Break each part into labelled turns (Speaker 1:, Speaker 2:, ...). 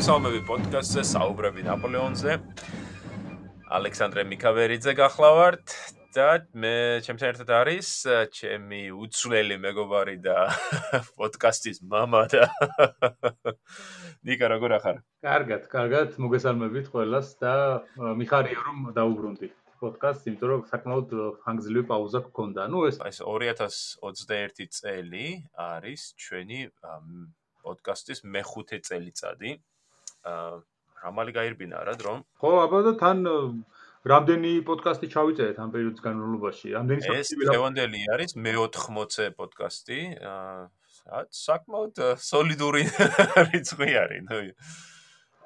Speaker 1: მოგესალმები პოდკასტზე საუბრები ნაპოლეონზე. ალექსანდრე მიქავერიძე გახლავართ და მე ჩემთან ერთად არის ჩემი უცვლელი მეგობარი და პოდკასტის мама და ნიკა როგორ ახარ?
Speaker 2: კარგად, კარგად, მოგესალმებით ყველას და მიხარია რომ დაუბრუნდი პოდკასტს, იმიტომ რომ საკმაოდ ხანგრძლივი პაუზა გქონდა.
Speaker 1: ნუ ეს ეს 2021 წელი არის ჩვენი პოდკასტის მეხუთე წელიწადი. რამალი გაირბინა რა დრო?
Speaker 2: ხო, აბა და თან რამდენი პოდკასტი ჩავიწერეთ ამ პერიოდის განმავლობაში?
Speaker 1: რამდენი საფრთხე? ეს თევანდელი არის მე-80-ე პოდკასტი. აა საკმაოდ სოლიდური რიცხვი არის, ნუ.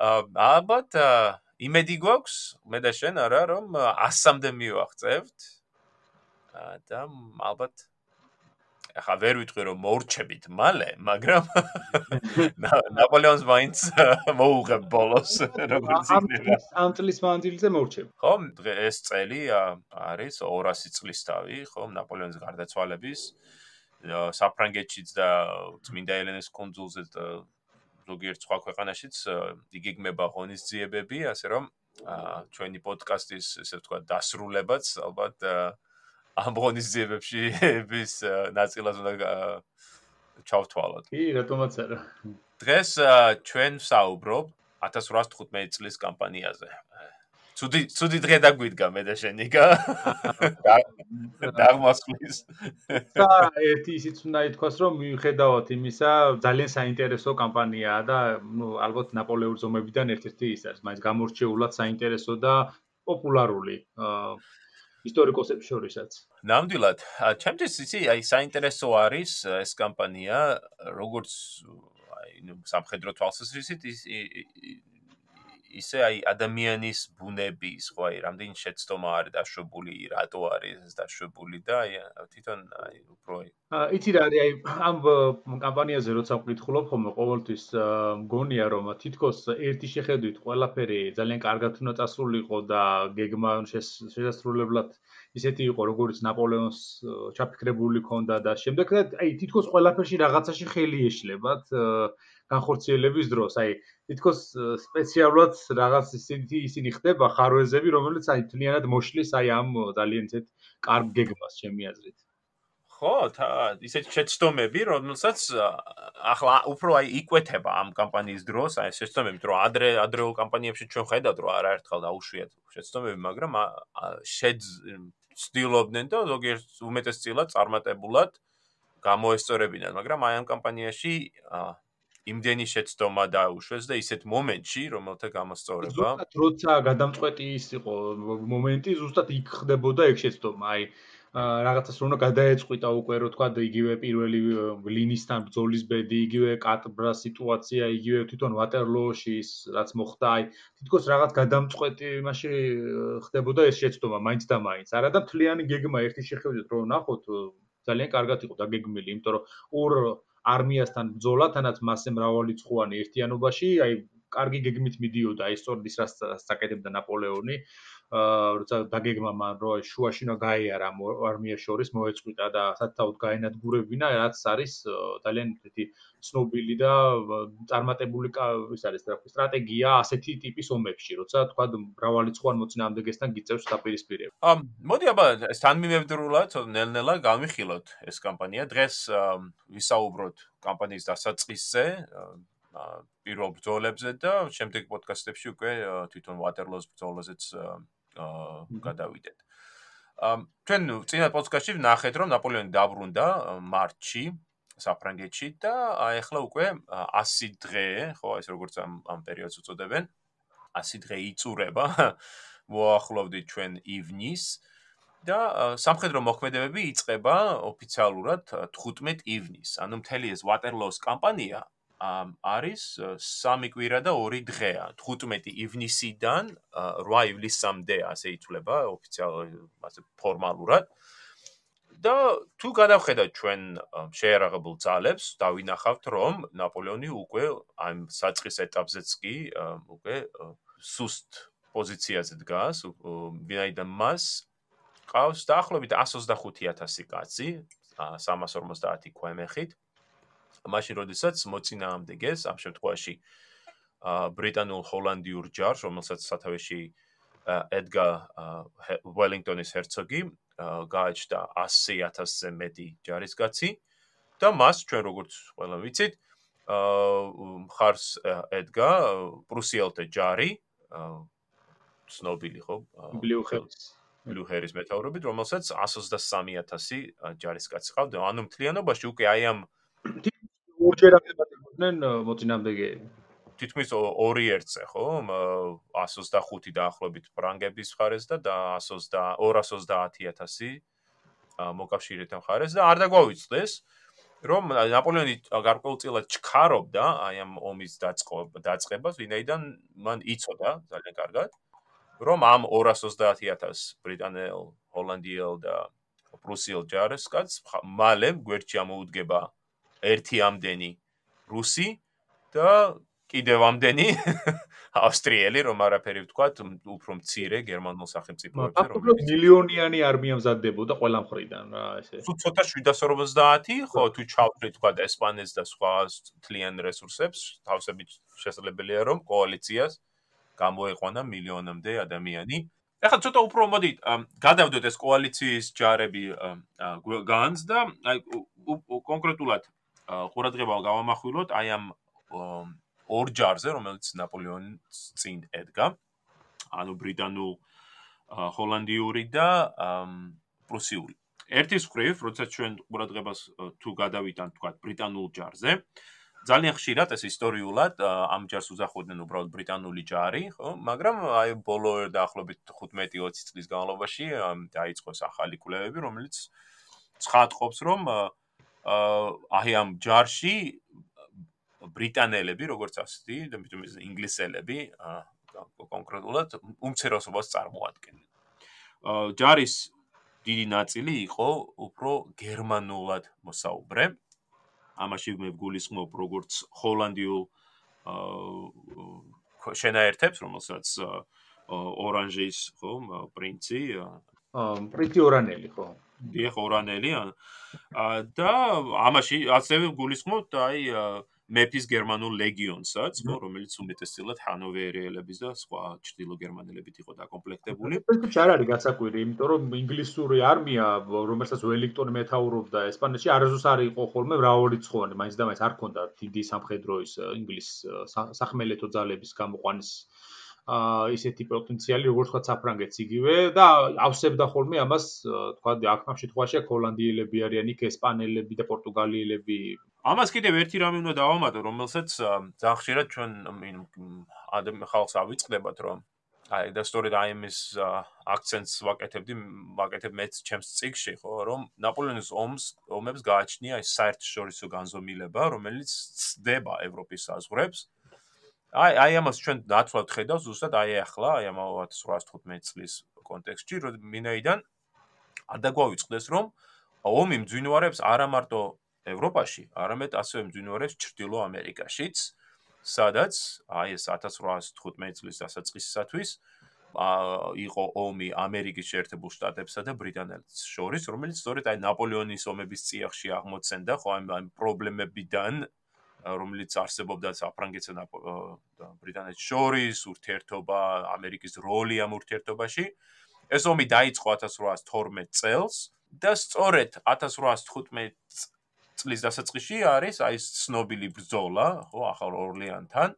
Speaker 1: აა აბათ იმედი გვაქვს, მე და შენ არა, რომ 100-მდე მივაღწევთ. აა და ალბათ ახლა ვერ ვიტყვი რომ მოურჩებით მალე, მაგრამ ნაპოლეონს მაინც მოუღებ ბოლოს როგორც იქნება.
Speaker 2: ამ წლის მანძილზე მოურჩებ.
Speaker 1: ხო, ეს წელი არის 200 წლის თავი, ხო, ნაპოლეონის გარდაცვალების საფრანგეთშიც და წმინდა ელენეს კონძულზე ზოგიერთ სხვა ქვეყანაშიც იგეგმება ღონისძიებები, ასე რომ ჩვენი პოდკასტის ესე ვთქვა დასრულებაც ალბათ ამ ღონისძიებებში ების ნაწილას უნდა ჩავთვალოთ.
Speaker 2: კი, რატომაც არა.
Speaker 1: დღეს ჩვენ საუბრობ 1815 წლის კამპანიაზე. ცუდი ცუდი დღე დაგვიდგა მე და შენიკა. დაგმასვლის.
Speaker 2: და ერთი ისიც უნდა ითქვას, რომ მიუხედავად იმისა, ძალიან საინტერესო კამპანიაა და ნუ ალბათ ნაპოლეონის ომებიდან ერთ-ერთი ის არის, მაინც გამორჩეულად საინტერესო და პოპულარული. აა ისტორიკოსებს შორისაც.
Speaker 1: ნამდვილად, ჩემთვის იცი, აი საინტერესო არის ეს კამპანია, როგორც აი სამხედრო თვალსაზრისით ის ისე აი ადამიანის ბუნების, ხო აი რამდენი შეცდომა არის დაშვებული, რატო არის დაშვებული და აი თვითონ აი უფრო
Speaker 2: აი იცი რა არის აი ამ კამპანიაზე როცა ვკითხულობ ხოლმე ყოველთვის მგონია რომ თითქოს ერთი შეხედვით ყველაფერი ძალიან კარგად უნდა წასულიყო და გეგმა შესასრულებლად ისეთი იყო როგორც ნაპოლეონს ჩაფიქრებული ქონდა და შემდეგ აი თითქოს ყველაფერში რაღაცაში ხელი ეშლებათ განხორციელების დროს აი თითქოს სპეციალურად რაღაც ისეთი ისინი ხდება ხარვეზები, რომელიც აი თლიანად მოშლის აი ამ ძალიან ისეთ კარგ გეგმას ჩემი აზრით.
Speaker 1: ხო, თა ისეთი შეცდომები, რომელსაც ახლა უფრო აი იკვეთება ამ კამპანიის დროს, აი შეცდომები, რომ ადრე ადრეულ კამპანიებში ჩვენ ხედავთ, რომ არაერთხელ დაუშვიათ შეცდომები, მაგრამ შეცდილობდნენ და ზოგიერთ უმეტესწილად წარმატებულად გამოესწორებინათ, მაგრამ აი ამ კამპანიაში იმდენი შეცდომა დაუშვეს და ისეთ მომენტში, რომელთა გამოსწორება.
Speaker 2: ზუსტად როცა გადამწყვეტი ის იყო მომენტი, ზუსტად იქ ხდებოდა ეგ შეცდომა. აი რაღაცას რომ უნდა გადაეწყვიტა უკვე რო თქვა იგივე პირველი ლინისთან ბრძოლის ბედი, იგივე კატბრა სიტუაცია, იგივე თვითონ ვატერლოოში ის რაც მოხდა, აი თითქოს რაღაც გადამწყვეტი იმაში ხდებოდა ეს შეცდომა მაინც და მაინც. არა და მთლიანი გეგმა ერთი შეხედვით რო ნახოთ ძალიან კარგად იყო დაგეგმილი, იმიტომ რომ ორ არმიასთან ბრძოლა, თანაც მასე მრავალი წვანი ერთიანობაში, აი კარგი გეგმით მიდიოდა ეს სწორედ ის რაც საკეთებდა ნაპოლეონი. როცა დაგეგმა მან რომ შუაში უნდა გაიარა არმია შორის მოეწყვიტა და სათაოდ გაენადგურებინა რაც არის ძალიან ესეთი ცნობილი და წარმატებული ის არის რა ქვია სტრატეგია ასეთი ტიპის ომებში როცა თქვა მრავალრიცხოვან მოწინააღმდეგესთან გიწევს დაპირისპირება.
Speaker 1: ამ მოდი აბა სანმიმევრულად ნელ-ნელა გამიხილოთ ეს კამპანია დღეს ვისაუბროთ კამპანიის დასაწყისზე პირველ ბრძოლებზე და შემდეგ პოდკასტებში უკვე თვითონ ვატერლოს ბრძოლაზეც გადავიდეთ. ჩვენ წინა პოდკასტში ვნახეთ რომ ნაპოლეონი დაბრუნდა მარტში საფრანგეთში და ახლა უკვე 100 დღე, ხო, ეს როგორც ამ ამ პერიოდს უწოდებენ, 100 დღე იწურება. მოახლოვდით ჩვენ ივნის და სამხედრო მოქმედებები იწყება ოფიციალურად 15 ივნის. ანუ მთელი ეს ვატერლოოს კამპანია არის 3 კვირა და 2 დღეა. 15 ივნისიდან 8 ივლისამდე ასე ითვლება ოფიციალურად ასე ფორმალურად. და თუ გადავხედოთ ჩვენ შეერაღებულ ძალებს დავინახავთ რომ ნაპოლეონი უკვე ამ საწყის ეტაპზეც კი უკვე სუსტ პოზიციაზე დგას ვინაიდან მას ყავს დაახლოებით 125000 კაცი 350 ქვემეხით მაშინ როდესაც მოწინააღმდეგეს ამ შემთხვევაში ბრიტანულ ჰოლანდიურ ჯარს, რომელსაც სათავეში ედგა ველინგტონის hercogi გააჩნდა 100000-ზე მეტი ჯარისკაცი და მას ჩვენ როგორც ყველა ვიცით, აა მხარს ედგა პრუსიელთა ჯარი, ცნობილი ხო?
Speaker 2: ბლუჰერის
Speaker 1: ბლუჰერის მეტაურობით, რომელსაც 133000 ჯარისკაცი ყავდა. ანუ მთლიანობაში უკვე აი ამ
Speaker 2: ორჯერადებოდნენ მოწინააღმდეგეები.
Speaker 1: თითქმის ორი ერთზე, ხო? 125 დაახლოებით ფრანგების მხარეს და 120 220000 მოკავშირეთა მხარეს და არ დაგვაუწყდეს რომ ნაპოლეონი გარკვეულწილად ჩქარობდა აი ამ ომის დაწყებას, ვინაიდან მან იცოდა ძალიან კარგად, რომ ამ 220000 ბრიტანელ, ჰოლანდიელ და პრუსიელ ჯარისკაცს მალე გვერდში ამოუდგება ერთი ამდენი რუსი და კიდევ ამდენი ავსტრიელი, რომ არაფერი ვთქვა, უფრო მცირე გერმანულ სახელმწიფოებზე,
Speaker 2: რომ მილიონიანი არმია მზადდებოდა ყველა მხრიდან რა ესე.
Speaker 1: თუ ცოტა 750, ხო, თუ ჩავფრით თქვა ესპანეთს და სხვა თლიან რესურსებს, თავსებით შესაძლებელია რომ კოალიციას გამოეყვანა მილიონამდე ადამიანი. ეხლა ცოტა უფრო მოდი გადავდოთ ეს კოალიციის ჯარები განს და აი კონკრეტულად ყურადღება გავამახვილოთ აი ამ ორ ჯარზე, რომელიც ნაპოლეონის წინ ედგა. ანუ ბრიტანულ ჰოლანდიური და პრუსიული. ერთის ხრივ, როცა ჩვენ ყურადღებას თუ გადავიტანთ თქვა ბრიტანულ ჯარზე, ძალიან ხშირად ეს ისტორიულად ამ ჯარს უძახოდნენ უბრალოდ ბრიტანული ჯარი, ხო? მაგრამ აი ბოლო დაახლოებით 15-20 წლის განმავლობაში დაიწყო ახალი კვლევები, რომელიც ცხადყოფს, რომ აი ამ ჯარში ბრიტანელები, როგორც ასეთი, და მithom ინგლისელები კონკრეტულად უმცირესობას წარმოადგენენ. ჯარის დიდი ნაწილი იყო უფრო გერმანულად მოსაუბრე. ამაში მე გულისხმობ როგორც ჰოლანდიულ შენაერთებს, რომელსაც ორანჟის ხო პრინცი
Speaker 2: პრინცი ორანელი ხო
Speaker 1: დიახ ორანელი აა და ამაში ასევე გულისხმობ აი მეფის გერმანულ ლეგიონსაც, ხო, რომელიც უმეტესწილად ჰანოვერიელების და სხვა ჭრილო გერმანელებით იყო დაკომპლექტებული.
Speaker 2: ეს არ არის გასაკვირი, იმიტომ რომ ინგლისური არმია, რომელსაც ველინგტონი მეთაურობდა ესპანეთში, არასდროს არ იყო ხოლმე მრავალრიცხოვანი, მაინც და მაინც არ ქონდა დიდი სამხედროის ინგლის სახმელეთო ძალების გამოყვანის აა ისეთი პოტენციალი როგორც თქვა საფრანგეთს იგივე და ავსებდა ხოლმე ამას თქვა აქ ამ შემთხვევაში ჰოლანდიელები არიან იქ ესპანელები და პორტუგალიელები.
Speaker 1: ამას კიდევ ერთი რამე უნდა დავამატო რომელსაც ძალიან ხშირად ჩვენ ადმ ხალხს ავიწყდებათ რომ აი და სწორედ აი ამის აქცენტს ვაკეთებდი ვაკეთებ მეც ჩემს ციკში ხო რომ ნაპოლეონის ომს ომებს გააჩნია ეს საერთაშორისო განზომილება რომელიც ცდება ევროპის საზღვრებს აი აი ამას ჩვენ დათვლად ხედავთ ზუსტად აი ახლა აი ამ 1815 წლის კონტექსტში რომ მინაიდან არ დაგვაიწყდეს რომ ომი მძვინვარებს არა მარტო ევროპაში, არამედ ასევე მძვინვარებს ჩრდილო ამერიკაშიც, სადაც აი ეს 1815 წლის დასაწყისისათვის იყო ომი ამერიკის შეერთებულ შტატებსა და ბრიტანეთს შორის, რომელიც სწორედ აი ნაპოლეონის ომების წიაღში აღმოცენდა, ხო ამ პრობლემებიდან რომელიც არსებობდა საფრანგეთსა და ბრიტანეთს შორის, ურთიერთობა, ამერიკის როლი ამ ურთიერთობაში. ეს ომი დაიწყო 1812 წელს და სწორედ 1815 წლის დასაწყისში არის აი ეს ცნობილი ბრძოლა, ხო, ახალ ორლეანთან,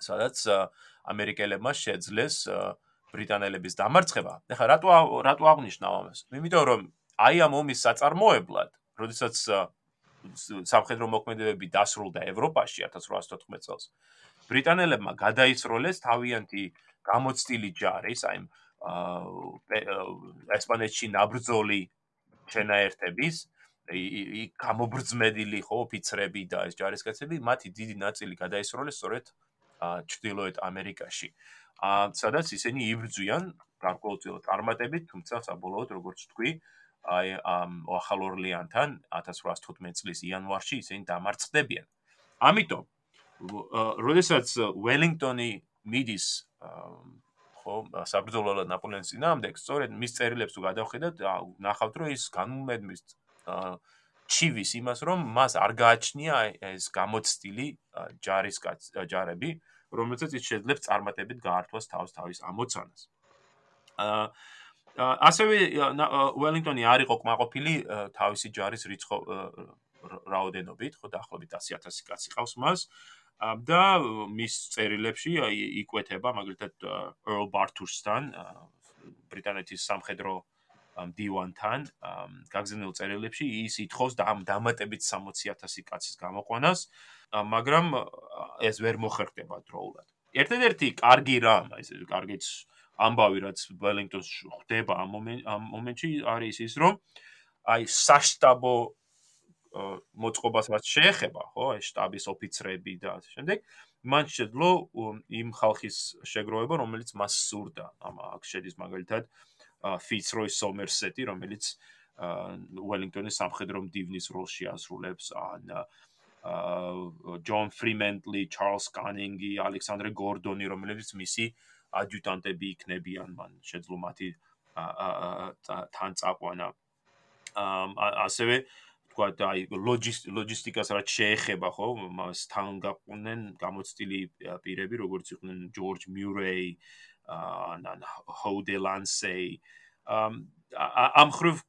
Speaker 1: სადაც ამერიკელებმა შეძლეს ბრიტანელების დამარცხება. ეხლა რატო რატო აღნიშნავ ამას? იმიტომ რომ აი ამ ომის საწარმოებლად, როდესაც სამხედრო მოქმედებები დასრულდა ევროპაში 1814 წელს. ბრიტანელებმა გადაისროლეს თავიანთი გამოცდილი ჯარის, აი ესპანეთში ნაბრძოლი ჩენაერთების ი გამობრძმედილი ხო ოფიცრები და ეს ჯარისკაცები მათი დიდი ნაწილი გადაისროლეს სწორედ ჩრდილოეთ ამერიკაში. ა სადაც ისინი იბრძვიან გარკვეულწილად წარმატებით, თუმცა საბოლოოდ როგორც თქვი, აი ამ ახალ ორლეანთან 1815 წლის იანვარში ისინი დამარცხდებიან. ამიტომ როდესაც ველინგტონი მიდის ხო საბრძოლო ნაპოლეონის ძინაამდე, სწორედ მის წერილებს თუ გადავხედოთ, ნახავთ რომ ის განუმედმის ჩივის იმას რომ მას არ გააჩნია ეს გამოცდილი ჯარისკაც ჯარები, რომელსაც ის შეძლებს წარმატებით გაართვას თავს თავის ამოცანას. აა ასევე უელინგტონი არ იყო კმაყოფილი თავისი ჯარის რიცხო რაოდენობით, ხო დაახლოებით 100000 კაცი ყავს მას. და მის წერილებში იკვეთება მაგალითად ერლ ბართურსთან ბრიტანეთის სამხედრო დივანთან. გაგზავნილ წერილებში ის ითხოვს დამატებით 60000 კაცის გამოყვანას. მაგრამ ეს ვერ მოხერხდება დროულად. ერთადერთი კარგი რამ ეს კარგიც ამბავი რაც ველინგტონს ხდება ამ მომენტში არის ის რომ აი საშტაბო მოწყობას რაც შეეხება, ხო, ეს штаბის ოფიცრები და ასე შემდეგ, მან შეძლო იმ ხალხის შეგროვება, რომელიც მას სურდა. ამ აქ შედის მაგალითად ფიცროი სომერსეტი, რომელიც ველინგტონის სამხედრო მდივნის როლში ასრულებს ან ჯონ ფრიმენტლი, ჩარლს კანინგი, ალექსანდრე გორდონი, რომელიც მისი ადიუტანტები იქნებიან, მან შეძლო მათი თან წაყვანა. ასევე თქვა აი ლოჯისტიკას რაც შეეხება ხო მას თან გაყვნენ გამოცდილი პირები როგორც იყვნენ ჯორჯ მიურეი ან ჰოუდელანსეი ამ ხრივ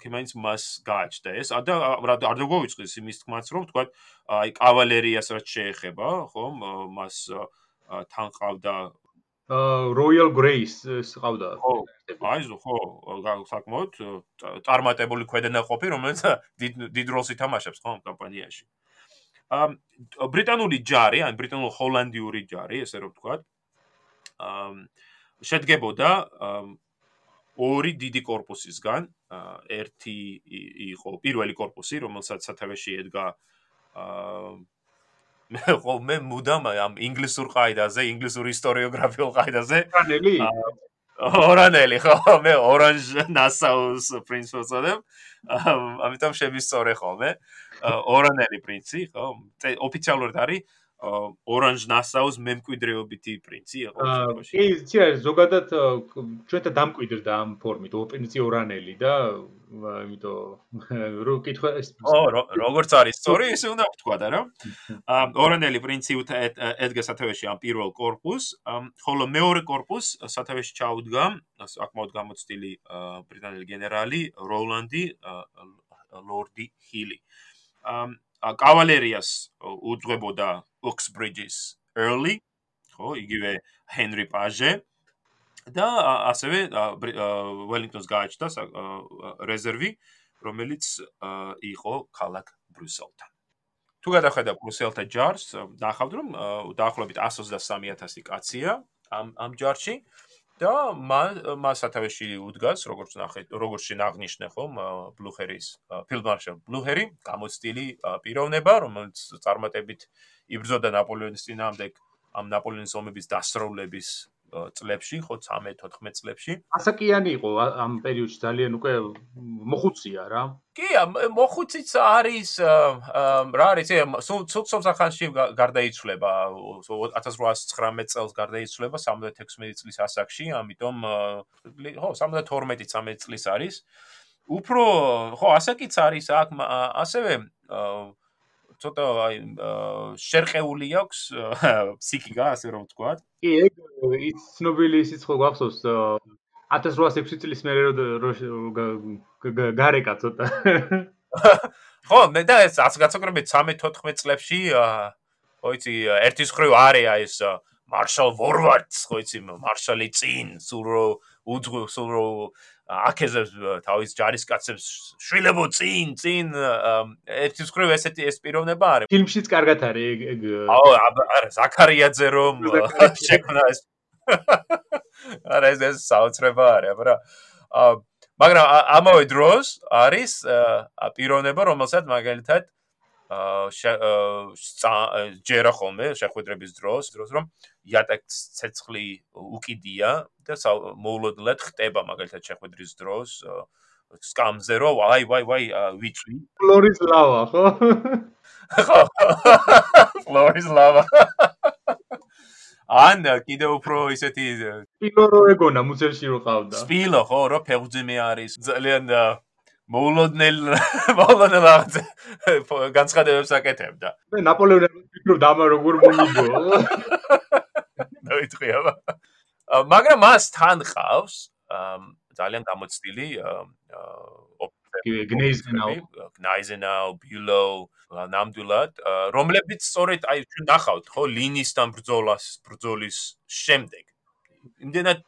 Speaker 1: კემაინს მას გააჩნდა ეს და რა არ დაგვიწყდეს იმის თქმაც რომ თქვა აი კავალერიას რაც შეეხება ხო მას თან ყავდა
Speaker 2: Royal Grace-ს ყავდა.
Speaker 1: ხო, აიზო, ხო, საკმაოდ წარმატებული ქვედანაყოფი, რომელიც დიდ დიდ როლს ითამაშებს ხო ამ კამპანიაში. ამ ბრიტანული ჯარი, ან ბრიტანულ ჰოლანდიური ჯარი, ესე რომ ვთქვა, ამ შედგებოდა ორი დიდი корпуსისგან, ერთი იყო პირველი корпуსი, რომელსაც სათავეში ედგა აა მე ხო მე მუდამ ამ ინგლისურ ყაიდაზე, ინგლისურ ისტორიოგრაფიულ ყაიდაზე.
Speaker 2: ორანელი?
Speaker 1: ორანელი ხო, მე ორანჟ ნასაუს პრინცს ვწოდებ. ამიტომ შემისწორე ხოლმე. ორანელი პრინცი, ხო? ოფიციალურად არის ორანჟ ნასაუს მემკვიდრეობითი პრინცი იყო
Speaker 2: შემთხვევაში. კი, იცი არის ზოგადად ჩვენთან დამკვიდრდა ამ ფორმით პრინცი ორანელი და იმიტომ რომ კითხვა ეს
Speaker 1: ო როგორც არის სწორი ისე უნდა ვთქვა და რა. ორანელი პრინცი ედგა სათავეში ამ პირველ корпуს, ხოლო მეორე корпуს სათავეში ჩაუდგა საკმაოდ გამოცდილი ბრიტანელი გენერალი როლანდი ლორდი ჰილი. ამ კავალერიას უძღვებოდა Oxbridge-ის early, ხო, იგივე Henry Page და ასევე Wellington-ს გააჩნდა რეზერვი, რომელიც იყო ქალაქ ბრუსელთან. თუ გადახედა ბრუსელთა ჯარს, დაახავთ რომ დაახლოებით 123000 კაცია ამ ამ ჯარში და მას სათავეში უდგას, როგორც ნახეთ, როგორც შინაღნიშნე ხომ, ბლუჰერის ფილდმარშალ ბლუჰერი, გამოცდილი პიროვნება, რომელიც წარმატებით იბრძოდა ნაპოლეონის წინააღმდეგ ამ ნაპოლეონის ომების დასრულების წლებში, ხო 13-14 წლებში.
Speaker 2: ასაკიანი იყო ამ პერიოდში ძალიან უკვე მოხუცია რა.
Speaker 1: კი, მოხუციც არის რა არის, სულ სულ სახანში გარდაიცვლება 1819 წელს გარდაიცვლება 76 წლის ასაკში, ამიტომ ხო 72-13 წლის არის. უფრო ხო ასაკიც არის აქ ასევე ცოტა აი შერყეული აქვს ფსიქიკა ასე რომ ვთქვა.
Speaker 2: კი, ეგ ის ცნობილი ისიც ხო გახსოვს 1806 წლის მერე გარეკა ცოტა.
Speaker 1: ხო, მე და ეს გასაგრებით 13-14 წლებში ხო იცი ერთის ხრივ არეა ეს მარშალ ვორვარდს ხო იცი მარშალი წინ სულ რო უძღო სულ რო აკეზებს თავის ჯარისკაცებს შვილებო წინ წინ ერთის ხრივ ესეთი ეს პიროვნება არის.
Speaker 2: ფილმშიც კარგად არის ეგ
Speaker 1: აო არა ზაქარიაძე რომ შექმნა ეს. არა ეს ეს საოცრება არის მაგრამ მაგრამ ამავე დროს არის პიროვნება რომელსაც მაგალითად აა ჯერა ხოლმე შეხვედრების დროს დროს რომ იატაკს ცეცხლი უკიდია და მოულოდნელად ხტება მაგალითად შეხვედრის დროს სკამზე რომ აი ვაი ვაი ვიწვი.
Speaker 2: ფლორის ლავა ხო?
Speaker 1: ხო ფლორის ლავა. ან კიდე უფრო ისეთი
Speaker 2: სპილო რო ეგონა მუზელში რო ყავდა
Speaker 1: სპილო ხო რო ფეხძიმე არის ძალიან მოულოდნელ მოულოდნელ განცხადებებს აკეთებდა.
Speaker 2: მე ნაპოლეონი ვფიქრობ და ამან როგორ მომიგო.
Speaker 1: დაიწყია. მაგრამ მას თან ყავს ძალიან გამოცდილი
Speaker 2: გნეიზენაუ
Speaker 1: გნეიზენაუ ბიულო ნამდვილად რომლებიც სწორედ აი ჩვენ ნახავთ ხო ლინისთან ბრძოლას ბრძოლის შემდეგ იმდენად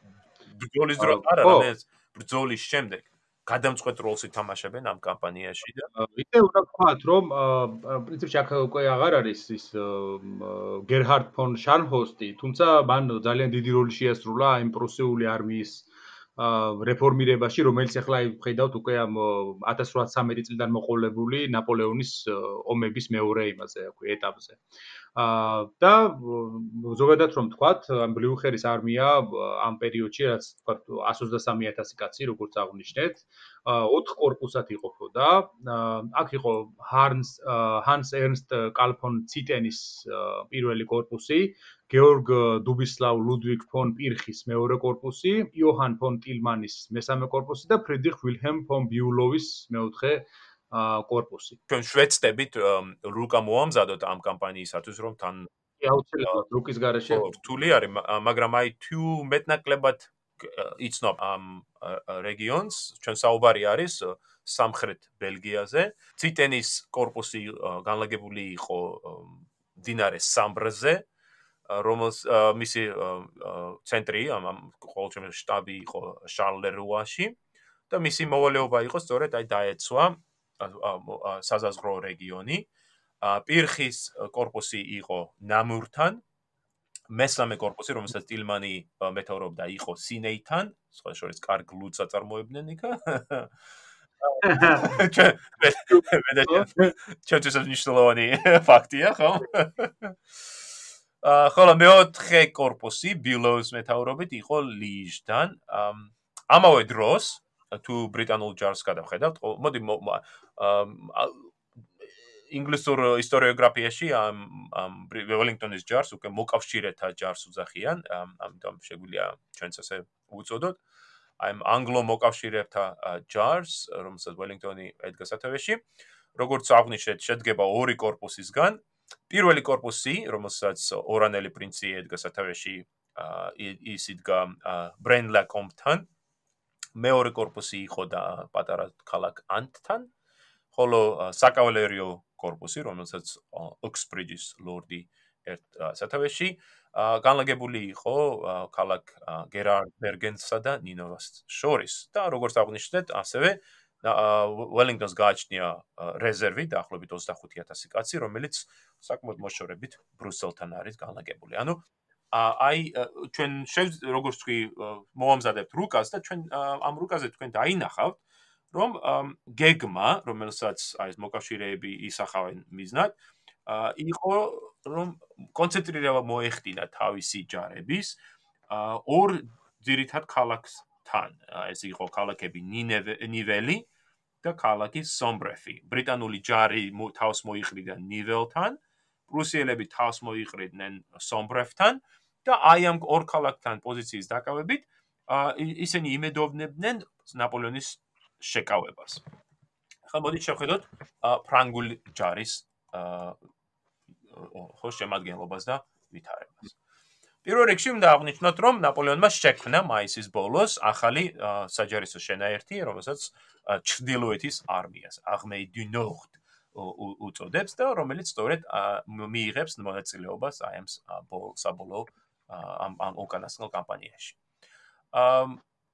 Speaker 1: ბრძოლის დრო არა რამეს ბრძოლის შემდეგ გადამწყვეტ როლს ითამაშებენ ამ კამპანიაში და
Speaker 2: ისე უნდა ვთქვათ რომ პრინციპში აქ უკვე აღარ არის ის გერჰარდ ფონ შარნჰოსტი თუმცა მან ძალიან დიდი როლი შეასრულა იმ პრუსიული არმიის რეფორმირებაში, რომელიც ახლა ხედავთ უკვე ამ 1813 წლიდან მოყოლებული ნაპოლეონის ომების მეორე იმაზე, აკვი ეტაპზე. და ზოგადად რომ თქვათ, ამ ბლიუხერის არმია ამ პერიოდში რაც თქვათ 133000 კაცი, როგორც აღნიშნეთ, 4 корпуსად იყოფოდა. აქ იყო ჰარნს ჰანს ერნსტ კალფონ ციტენის პირველი корпуსი, გეორგ დუბისლავ ლუდვიგ ფონ პირხის მეორე корпуსი, იოჰან ფონ ტილმანის მესამე корпуსი და ფრიდრიხ ვილჰელმ ფონ ბიულოვის მეოთხე корпуსი.
Speaker 1: ჩვენ შვეცდებით რუკა მოამზადოთ ამ კამპანიისათვის, რომ თან
Speaker 2: აუცილებლად რუკის გარეშე
Speaker 1: რთული არის, მაგრამ აი თუ მეტნაკლებად იცნობ ამ რეგიონს, ჩვენ საუბარი არის სამხრეთ ბელგიაზე. ციტენის корпуსი განლაგებული იყო დინარე სამბრზე, რომელს მისი ცენტრი ამ ყოველ შემთხვევაში შტაბი იყო შარლერუაში და მისი მოვალეობა იყო სწორედ აი დაეცვა საზაზღრო რეგიონი. პირხის корпуსი იყო ნამურთან. მესამე корпуსი, რომელსაც ტილმანი მეთაურობდა, იყო სინეითან, სხვა შორის კარგ ლუდს აწარმოებდნენ იქა. ჩვენთვის მნიშვნელოვანი ფაქტია, ხო? ხოლო მეოთხე корпуსი ბილოვის მეთაურობით იყო ლიჟთან. ამავე დროს თუ ბრიტანულ ჯარს გადავხედავთ, მოდი ინგლისურ ისტორიოგრაფიაში ამ ამ ველინგტონის ჯარს უკვე მოკავშირეთა ჯარს უძახიან, ამიტომ შეგვიძლია ჩვენც ასე უწოდოთ. აი ამ ანგლო-მოკავშირეთა ჯარს, რომელსაც ველინგტონი ედგა სათავეში, როგორც აღნიშნეთ, შედგება ორი корпуსისგან. პირველი корпуსი, რომელსაც ორანელი პრინცი ედგა სათავეში, ის იდგა ბრენლა კომპთან, მეორე корпуსი იყო და პატარა ქალაქ ანტთან, ხოლო საკავალერიო корпуსი, რომელსაც ოქსბრიჯის ლორდი ერთ სათავეში განლაგებული იყო ქალაქ გერარდ ბერგენსა და ნინოვას შორის და როგორც აღნიშნეთ, ასევე ველინგტონს გააჩნია რეზერვი დაახლოებით 25000 კაცი, რომელიც საკმაოდ მოშორებით ბრუსელთან არის განლაგებული. ანუ აი ჩვენ როგორც თქვი მოამზადებთ რუკას და ჩვენ ამ რუკაზე თქვენ დაინახავთ რომ გეგმა, რომელსაც აი ეს მოკავშირეები ისახავენ მიზნად, იყო რომ კონცენტრირება მოეხდინა თავისი ჯარების ორ ძირითად ქალაქსთან. ეს იყო ქალაქები ნიველი და ქალაქი სომბრეფი. ბრიტანული ჯარი თავს მოიყრიდა ნიველთან, პრუსიელები თავს მოიყრიდნენ სომბრეფთან და აი ამ ორ ქალაქთან პოზიციის დაკავებით ისინი იმედოვნებდნენ ნაპოლეონის შეკავებას. ხა მოდით შევხედოთ ფრანგული ჯარის ხო შემადგენლობას და ვითარებას. პირველ რიგში უნდა აღნიშნოთ, რომ ნაპოლეონმა შექმნა მაისის ბოლოს ახალი საჯარისო შენაერთი, რომელსაც ჩრდილოეთის არმიას, armée du nord უწოდებს და რომელიც სწორედ მიიღებს მონაწილეობას აი ამ საბოლოო ამ ამ უკანასკნელ კამპანიაში.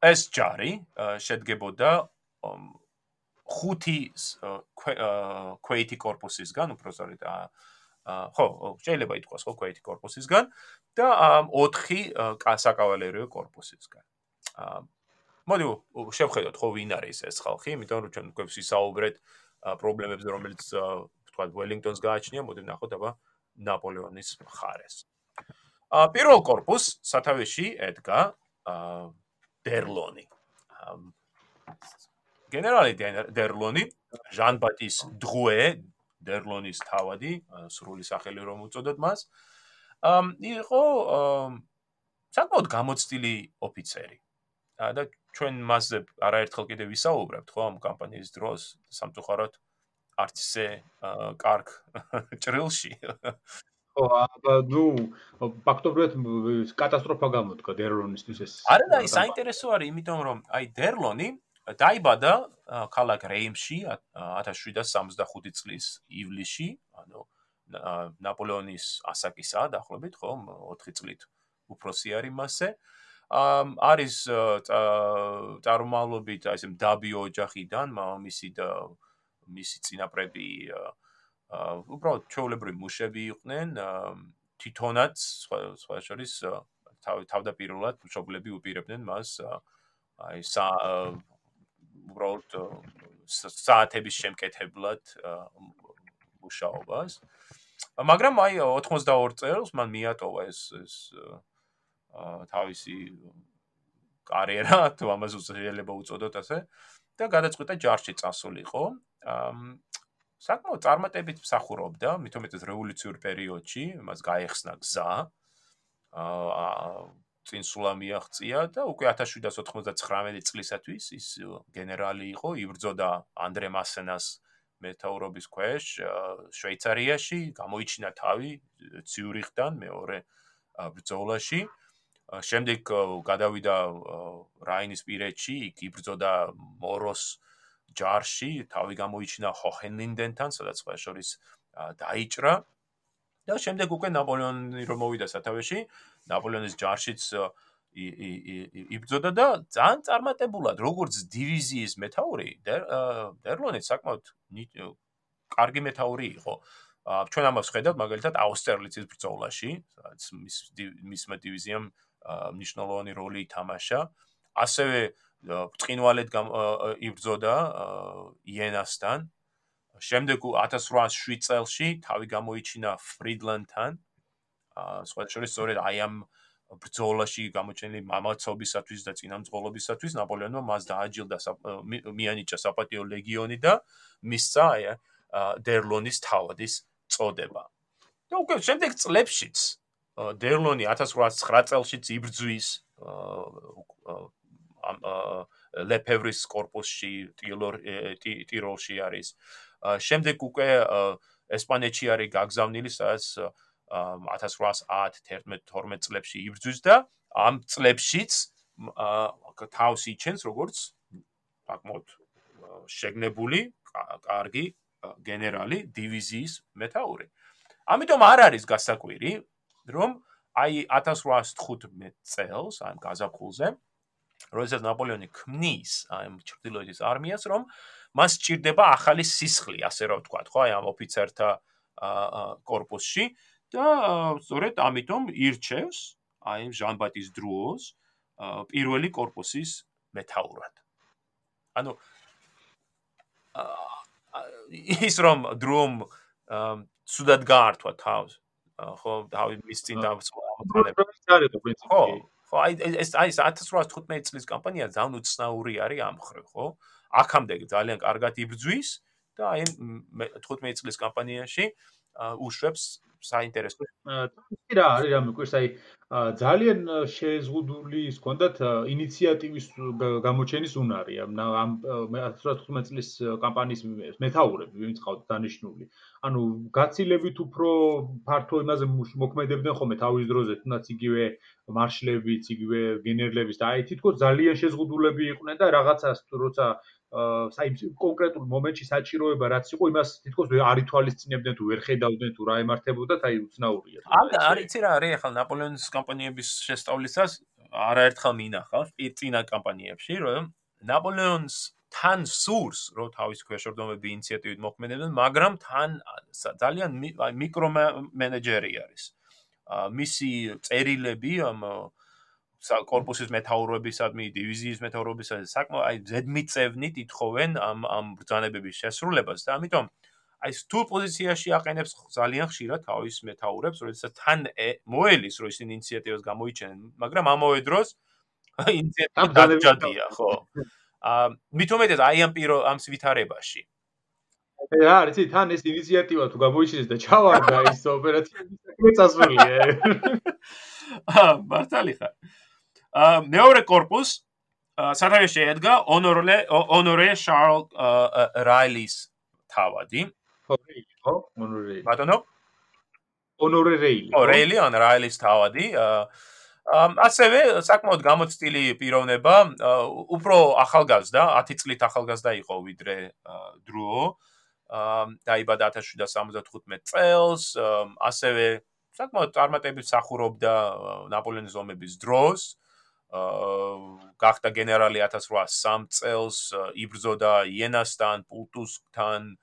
Speaker 1: ეს ჯარი შედგებოდა ხუთი ქვეითი корпуსისგან, უფრო სწორედ ხო, შეიძლება ითქვას ხო ქვეითი корпуსისგან და ოთხი საკავალერიო корпуსისგან. მოდი შევხედოთ ხო ვინ არის ეს ხალხი, იმიტომ რომ ჩვენ გვექს ისაუბრეთ პრობლემებზე, რომელიც თქვა ველინგტონს გააჩნია, მოდი ვნახოთ აბა ნაპოლეონის ხარეს. აა პირველ корпуს სათავეში ედგა დერლონი. გენერალი დერლონი, ჟან ბატის დღუე, დერლონის თავადი, სრული სახელი რომ უწოდოთ მას, იყო საკმაოდ გამოცდილი ოფიცერი. და ჩვენ მასზე არაერთხელ კიდე ვისაუბრებთ, ხო, ამ კამპანიის დროს სამწუხაროდ არც ისე კარგ ჭრილში
Speaker 2: ხო აბა ნუ ფაქტობრივად კატასტროფა გამოდგა დერლონისთვის ეს
Speaker 1: არა და ის საინტერესო არის იმიტომ რომ აი დერლონი დაიბადა ქალაქ რეიმში 1765 წლის ივლისში ანუ ნაპოლეონის ასაკისა დაახლოებით ხო 4 წლით უფროსი არის მასე არის წარმომავლობით აი ესე დაბი ოჯახიდან მამამისი და მისი წინაპრები უბრალოდ ჩაოლებრი მუშები იყვნენ თვითონაც სხვა შორის თავდაპირველად მშობლები უპირებდნენ მას აი სა უბრალოდ საათების შემკეთებლად მუშაობას. მაგრამ აი 82 წელს მან მიატოვა ეს ეს თავისი კარიერა თუ ამას შეიძლება უწოდოთ ასე და გადაწყვიტა ჯარში წასულიყო საკმაოდ წარმატებით მსახურობდა მithumetes რევოლუციურ პერიოდში მას გაეხსნა გზა აა წინსულა მიაღწია და უკვე 1799 წლისათვის ის გენერალი იყო იბრძოდა ანდრე მასენას მეტაურობის ქვეშ შვეიცარიაში გამოიჩინა თავი ციურიხთან მეორე ბრძოლაში. შემდეგ გადავიდა რაინის პირეთში იქ იბრძოდა მოროს ჯარში თავი გამოიჩინა ჰოჰენლინდენთან სადაც სხვა შორის დაიჭრა. და შემდეგ უკვე ნაპოლეონი რომ მოვიდა სათავეში ნაპოლეონის ჯარშიც იბრძოდა და ძალიან წარმატებულად როგორც დივიზიის მეთაური დერლონი საკმაოდ კარგი მეთაური იყო. ჩვენ ამას ხედავთ მაგალითად აუსტერლიცის ბრძოლაში სადაც მის მისმა დივიზიამ მნიშვნელოვანი როლი ითამაშა. ასევე წინვალეთ იბრძოდა იენასთან შემდეგ 1807 წელში თავი გამოიჩინა ფრიდლანდთან სხვა შორის სწორედ აი ამ ბრძოლაში გამოჩენილი მამაცობისათვის და წინამძღოლობისათვის ნაპოლეონმა მას დააჯილდა მიანიჭა საპატიო ლეგიონი და მისცა დერლონის თავადის წოდება. და უკვე შემდეგ წლებშიც დერლონი 1809 წელშიც იბრძვის ლეფევრის корпуსში, ტილორ ტიროლში არის. შემდეგ უკვე ესპანეთში არის გაგზავნილი, სადაც 1810-11-12 წლებში იბრძვის და ამ წლებშიც თავს იჩენს როგორც საკმაოდ შეგნებული, კარგი გენერალი დივიზიის მეთაური. ამიტომ არ არის გასაკვირი, რომ აი 1815 წელს, ამ გაზაფხულზე როდესაც ნაპოლეონი ქმნის ამ ჩრდილოეთის არმიას, რომ მას სჭირდება ახალი სისხლი, ასე რომ ვთქვათ, ხო, აი ამ ოფიცერთა корпуსში და სწორედ ამიტომ ირჩევს აი ჟანბატის დრუოს პირველი корпуსის მეთაურად. ანუ ის რომ დრუომ ცუდად გაართვა თავს ხო თავი მის წინ
Speaker 2: დავწყო ამოწყალება.
Speaker 1: ხო, ხო აი ეს აი 1815 წლის კამპანია ძალიან უცნაური არის ამ ხრი ხო? აქამდე ძალიან კარგად იბრძვის და აი 15 წლის კამპანიაში უშვებს საინტერესო.
Speaker 2: კი რა არის რამე კვირს აი ძალიან შეზღუდული ის კონდათ ინიციატივის გამოჩენის უნარი ამ 1915 წლის კამპანიის მეთაურები ვინც ყავთ დანიშნული. ანუ გაცილებით უფრო ფართო იმაზე მოქმედებდნენ ხოლმე თავის დროზე თუნდაც იგივე მარშლებიც, იგივე გენერლებიც და აი თითქოს ძალიან შეზღუდულები იყვნენ და რაღაცას როცა საიმ კონკრეტულ მომენტში საჭიროება რაც იყო იმას თითქოს არ ითვალისწინებდნენ თუ ვერ ხედავდნენ თუ რა ემართებოდათ აი უცნაურია
Speaker 1: აა არის იცი რა არის ახლა ნაპოლეონის კამპანიების შესწავლისას არაერთხელ მინახავს პირწინა კამპანიებში რომ ნაპოლეონს თან სურს რომ თავის ქვეშორდომები ინიციატივით მოქმედებდნენ მაგრამ თან ძალიან მიკრო მენეჯერი არის. მისი წერილები ამ კორპუსის მეთაურობისადმი, დივიზიის მეთაურობისადმი საკმაოდ აი ზედმიწევნით ითხოვენ ამ ამ ბრძანებების შესრულებას და ამიტომ აი სულ პოზიციაში აყენებს ძალიან ხშირად თავის მეთაურებს, როდესაც თან მოელის, რომ ისინი ინიციატივას გამოიჩენენ, მაგრამ ამავე დროს ინიციატივა დაჭადია, ხო. აა მითუმ მეტად აი ამ პირო ამ სვითარებაში.
Speaker 2: რა არის, თან ეს ინიციატივა თუ გამოიჩინეს და ჩავარდა ის ოპერაციები, საქმე წასულია.
Speaker 1: აა მართალი ხარ. აა მეორე корпуს სათავე შეედგა ონორლე ონორე შარლ რაილის თავადი.
Speaker 2: ხო, იყო ონორე.
Speaker 1: ბატონო?
Speaker 2: ონორე რეილი.
Speaker 1: ო, რეილი ან რაილის თავადი. ასევე საკმაოდ გამოცდილი პიროვნება, უფრო ახალგაზრდა, 10 წლით ახალგაზრდა იყო ვიდრე დრო. დაიბადა 1775 წელს, ასევე საკმაოდ წარმატებით სახურობდა ნაპოლეონის ომების დროს. აა გახდა გენერალი 1803 წელს, იბრძოდა იენასთან, პულტუსკთან,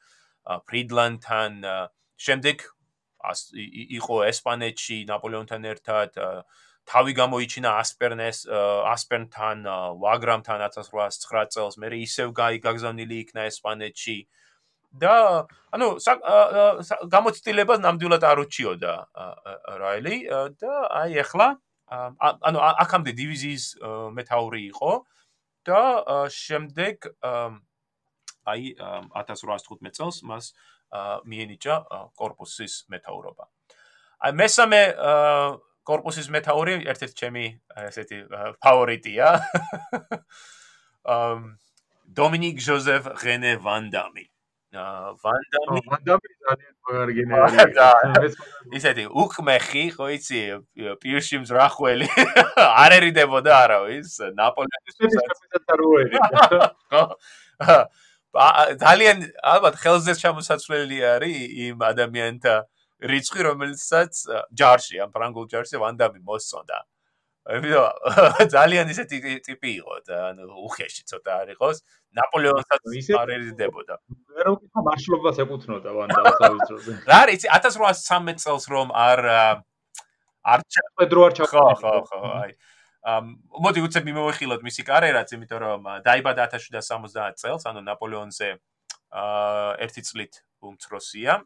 Speaker 1: ფრიდლანდთან, შემდეგ იყო ესპანეთში ნაპოლეონთან ერთად, თავი გამოიჩინა ასპერნეს, ასპერნთან, ვაგრამთან 1809 წელს, მე ისევ გაიგაგზავნილი იქნა ესპანეთში. და ანუ გამოცდილებას ნამდვილად არ უჩიოდა რაილი და აი ახლა ანუ აქამდე დივიზიის მეთაური იყო და შემდეგ აი 1815 წელს მას მიენიჭა корпуსის მეთაურობა. აი მესამე корпуსის მეთაური ერთ-ერთი ჩემი ესეთი ფავორიტია. ამ დომინიკ ჟოზეფ რენე ვანდამი. ვანდამი
Speaker 2: ვანდამი ძალიან მაგარი გენერალია.
Speaker 1: ისეთი უკმეხი, ხო იცი, პირში მზრახველი. არ ერიდებოდა არავის ნაპოლეონის ხო? ძალიან ალბათ ხელზე ჩამოსაცვლელი არის იმ ადამიანთა რიცხვი, რომელსაც ჯარში, ამ ფრანგულ ჯარში ვანდამი მოსწონდა. ამიტომ ძალიან ისეთი ტიპი იყო და ანუ უხეში ცოტა არ იყოს. ნაპოლეონსაც არ ერიდებოდა.
Speaker 2: ვერ უკითხა მარშლობას ეკუთვნოდა ვანდამს ავიწროზე.
Speaker 1: რა არის 1813 წელს რომ არ არ
Speaker 2: პედრო არ ჩა
Speaker 1: ხო ხო აი ამ მოდი უცებ მიმოვიხილოთ მისი კარიერაც, იმიტომ რომ დაიბადა 1770 წელს, ანუ ნაპოლეონზე აა ერთი წლით უმცროსია.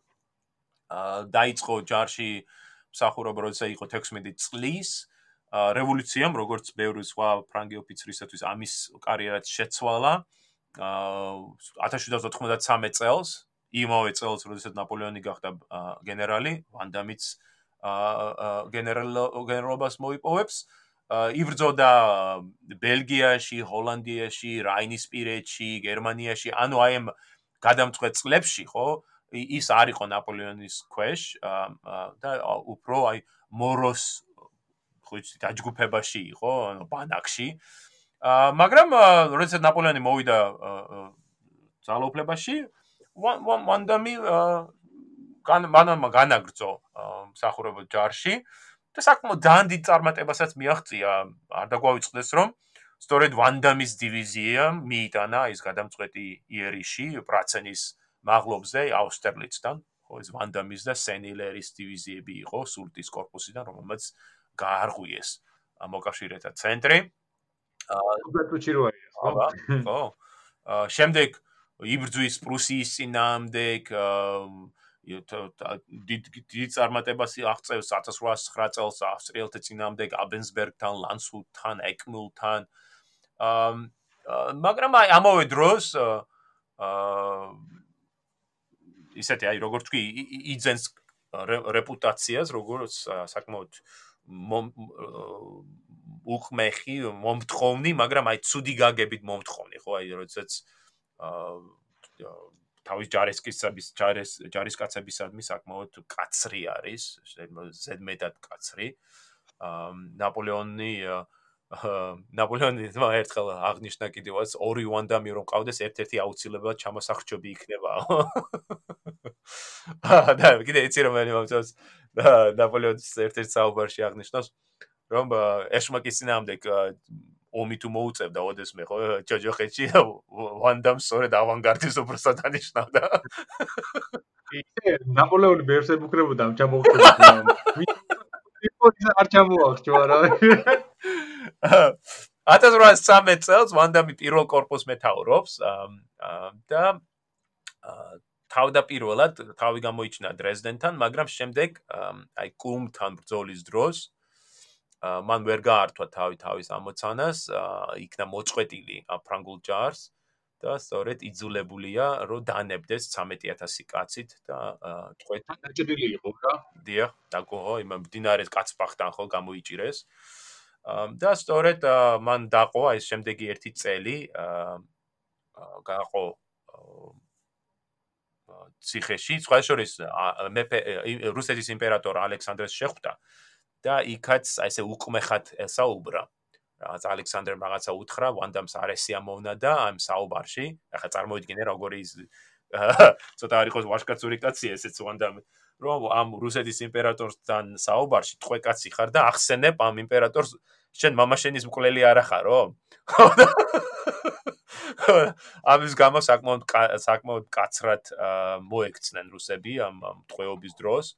Speaker 1: აა დაიწყო ჯარში მსახურობა, როდესაც იყო 16 წლის. აა რევოლუციამ, როგორც ბევრი სხვა ფრანგი ოფიცრისათვის, ამის კარიერაც შეცვალა. აა 1793 წელს, იმავე წელს, როდესაც ნაპოლეონი გახდა გენერალი, ვანდამიც აა გენერალობას მოიპოვებს. იბრძოდა ბელგიაში, ჰოლანდიაში, რაინისპირეთში, გერმანიაში, ანუ აი ამ გადამწყვეტ წლებში, ხო? ის არ იყო ნაპოლეონის ქვეშ და უფრო აი მოროს ხო იცი დაჯგუფებაში იყო, ანუ ბანაკში. აა მაგრამ როცა ნაპოლეონი მოვიდა ძალაუფლებაში, ვანდამი მანამ განაგრძო მსახურებო ჯარში და საკმაოდ ძალიან დიდ წარმატებასაც მიაღწია. არ დაგვაუწყდეს რომ სწორედ ვანდამის დივიზია მიიტანა ის გადამწყვეტი იერიში პრაცენის მაღლობზე აუსტერლიცთან ხო ეს ვანდამის და სენილერის დივიზიები იყო სულტის корпуსიდან რომელმაც გაარღვიეს მოკავშირეთა ცენტრი.
Speaker 2: აა ხო?
Speaker 1: ხო. აა შემდეგ იბრძვის პრუსიის წინააღმდეგ აა დიდი წარმატებას აღწევს 1809 წელს ავსტრიელთა წინამდე აბენსბერგთან, ლანსჰუტთან, ეკმულთან. აა მაგრამ აი ამავე დროს აა ისეთი აი როგორც თქვი იძენს რეპუტაციას როგორც საკმაოდ უხმეხი, მომთხოვნი, მაგრამ აი ცუდი გაგებით მომთხოვნი, ხო აი როდესაც აა თავის ჯარისკაცების ჯარის ჯარისკაცებისადმი საკმაოდ კაცრი არის, ზედმეტად კაცრი. აა ნაპოლეონი ნაპოლეონი თმა ერთხელ აღნიშნა კიდევაც ორი ვანდამი რომ ყავდეს ერთ-ერთი აუცილებლად ჩამოსახრჩობი იქნება. აა და კიდე იცი რომ მე მომწონს ნაპოლეონის ერთ-ერთ საუბარში აღნიშნავს, რომ ეშმაკის ძინაამდეგ ომი თუ მოუწევდა ოდესმე ხო? ჯოჯოხეთში ვანდამ სწორედ ავანგარდის უბრალოდ დანიშნავდა
Speaker 2: ისე ნაპოლეონი ბევრს ებუქრებოდა ამ ჩამოხდომას არ ჩამოახჩო არა.
Speaker 1: 1813 წელს ვანდამი პირველ корпус მეთაურობს და თავდაპირველად თავი გამოიჩინა დრეზდენთან მაგრამ შემდეგ აი კუმთან ბრძოლის დროს მან ვერ გაართვა თავი თავის ამოცანას, იქნა მოწყვეტილი ფრანგულ ჯარს და სწორედ იძულებულია რომ დანებდეს 13000 კაცით და
Speaker 2: თქვენ დაჭრილი იყო რა.
Speaker 1: დიახ, დაგოღო იმ მდინარეს კაცბახთან ხო გამოიჭირეს. და სწორედ მან დაყო აი შემდეგი ერთი წელი გაყო ციხეში, სხვა შორის მეფე რუსეთის იმპერატორ ალექსანდრეს შეხვდა და იქაც აი ესე უკმეხად ესაუბრა. რაღაც ალექსანდრემ რაღაცა უთხრა, ვანდამს არესია მოვნა და ამ საუბარში, ახლა წარმოიდგინე როგორი ცოტა არ იყოს ვაშკაცური კაცი ესეც ვანდამ რომ ამ რუსეთის იმპერატორთან საუბარში ტყვეკაცი ხარ და ახსენებ ამ იმპერატორს შენ მამაშენის მკვლელი არ ახარო? ამის გამო საკმაოდ საკმაოდ კაცრად მოექცნენ რუსები ამ ტყვეობის დროს.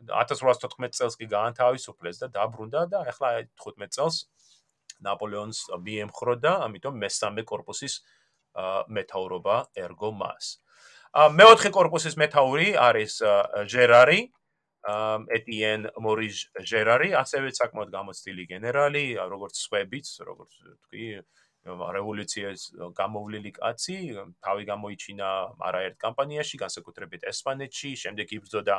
Speaker 1: 1814 წელს კი გაანთავისუფლეს და დაბრუნდა და ახლა 15 წელს ნაპოლეონს მიემხრო და ამიტომ მესამე корпуსის მეთაურობა ერგო მას. მეოთხე корпуსის მეთაური არის ჟერარი ეტიენ მორის ჟერარი, ასევე საკმაოდ გამოცდილი გენერალი, როგორც სხვებიც, როგორც თქვი, რევოლუციის გამოვლილი კაცი, თავი გამოიჩინა არაერთ კამპანიაში, განსაკუთრებით ესპანეთში, შემდეგ იბრძოდა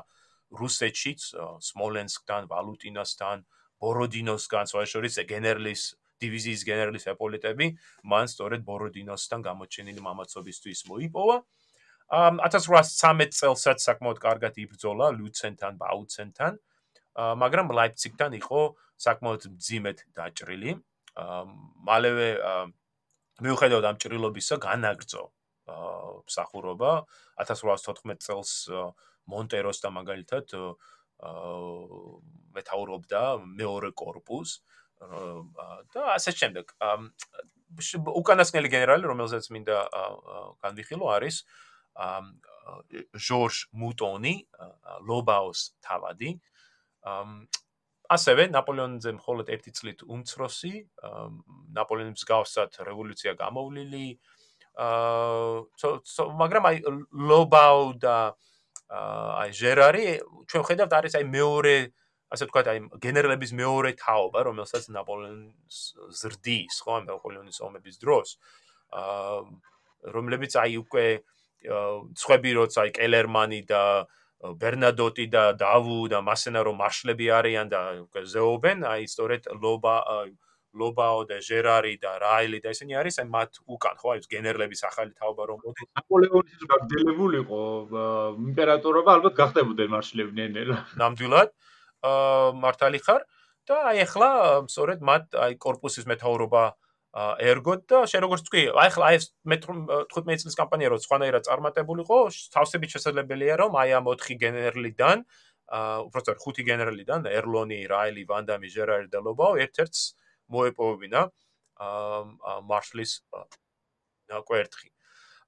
Speaker 1: რუსეთშიც, სმოლენსკთან, ვალუტინასთან, ბოროდინოსთან, სხვა შორის გენერლის დივიზიის გენერლის ეპოლეტები, მან სწორედ ბოროდინოსთან გამოჩენილი მამაცობისთვის მოიპოვა. აა 1813 წელსაც საკმაოდ კარგად იბრძოლა ლუცენთან, ბაუცენთან, მაგრამ ლაიფციგთან იყო საკმაოდ მძიმედ დაჭრილი. მალევე მიუხედავად ამ ჭრილობისა განაგრძო მსახურობა 1814 წელს მონტეროს და მაგალითად მეთაურობდა მეორე корпуს და ასე შემდეგ. უკანასკნელი გენერალი, რომელსაც მინდა განვიხილო, არის ჟორჟ მუტონი ლობაოს თავადი. ასევე ნაპოლეონზე მხოლოდ ერთი წლით უმცროსი ნაპოლეონის მსგავსად რევოლუცია გამოვლილი. აა მაგრამ აი ლობაუ და აი ჟერარი ჩვენ ხედავთ არის აი მეორე ასე ვთქვათ აი გენერლების მეორე თაობა რომელსაც ნაპოლეონს ზრდის ხო ნაპოლეონის ომების დროს აა რომლებიც აი უკვე სხვები როცა კელერმანი და ბერნადოტი და დავუ და მასენა რომ მარშლები არიან და ზეობენ, აი სწორედ ლობა ლობაო და ჟერარი და რაილი და ესენი არის აი მათ უკან ხო? აი გენერლების ახალი თაობა რომ მოდი.
Speaker 2: ნაპოლეონის გაგდებულიყო იმპერატორობა ალბათ გახდებოდნენ მარშლებდნენ
Speaker 1: ნამდვილად აა მართალი ხარ. და აი ახლა სწორედ მათ აი корпуსის მეთაურობა ერგოთ და შენ როგორც თქვი, აი ხლა ეს მე 15 წლის კამპანია რო სხვანაირად წარმატებულიყო, თავსებით შესაძლებელია რომ აი ამ 4 გენერლიდან აა უბრალოდ 5 გენერლიდან ერლონი, რაილი, ვანდამი, ჟერარი და ლობაო ერთ-ერთს მოეპოვებინა აა მარშლის კვერთხი.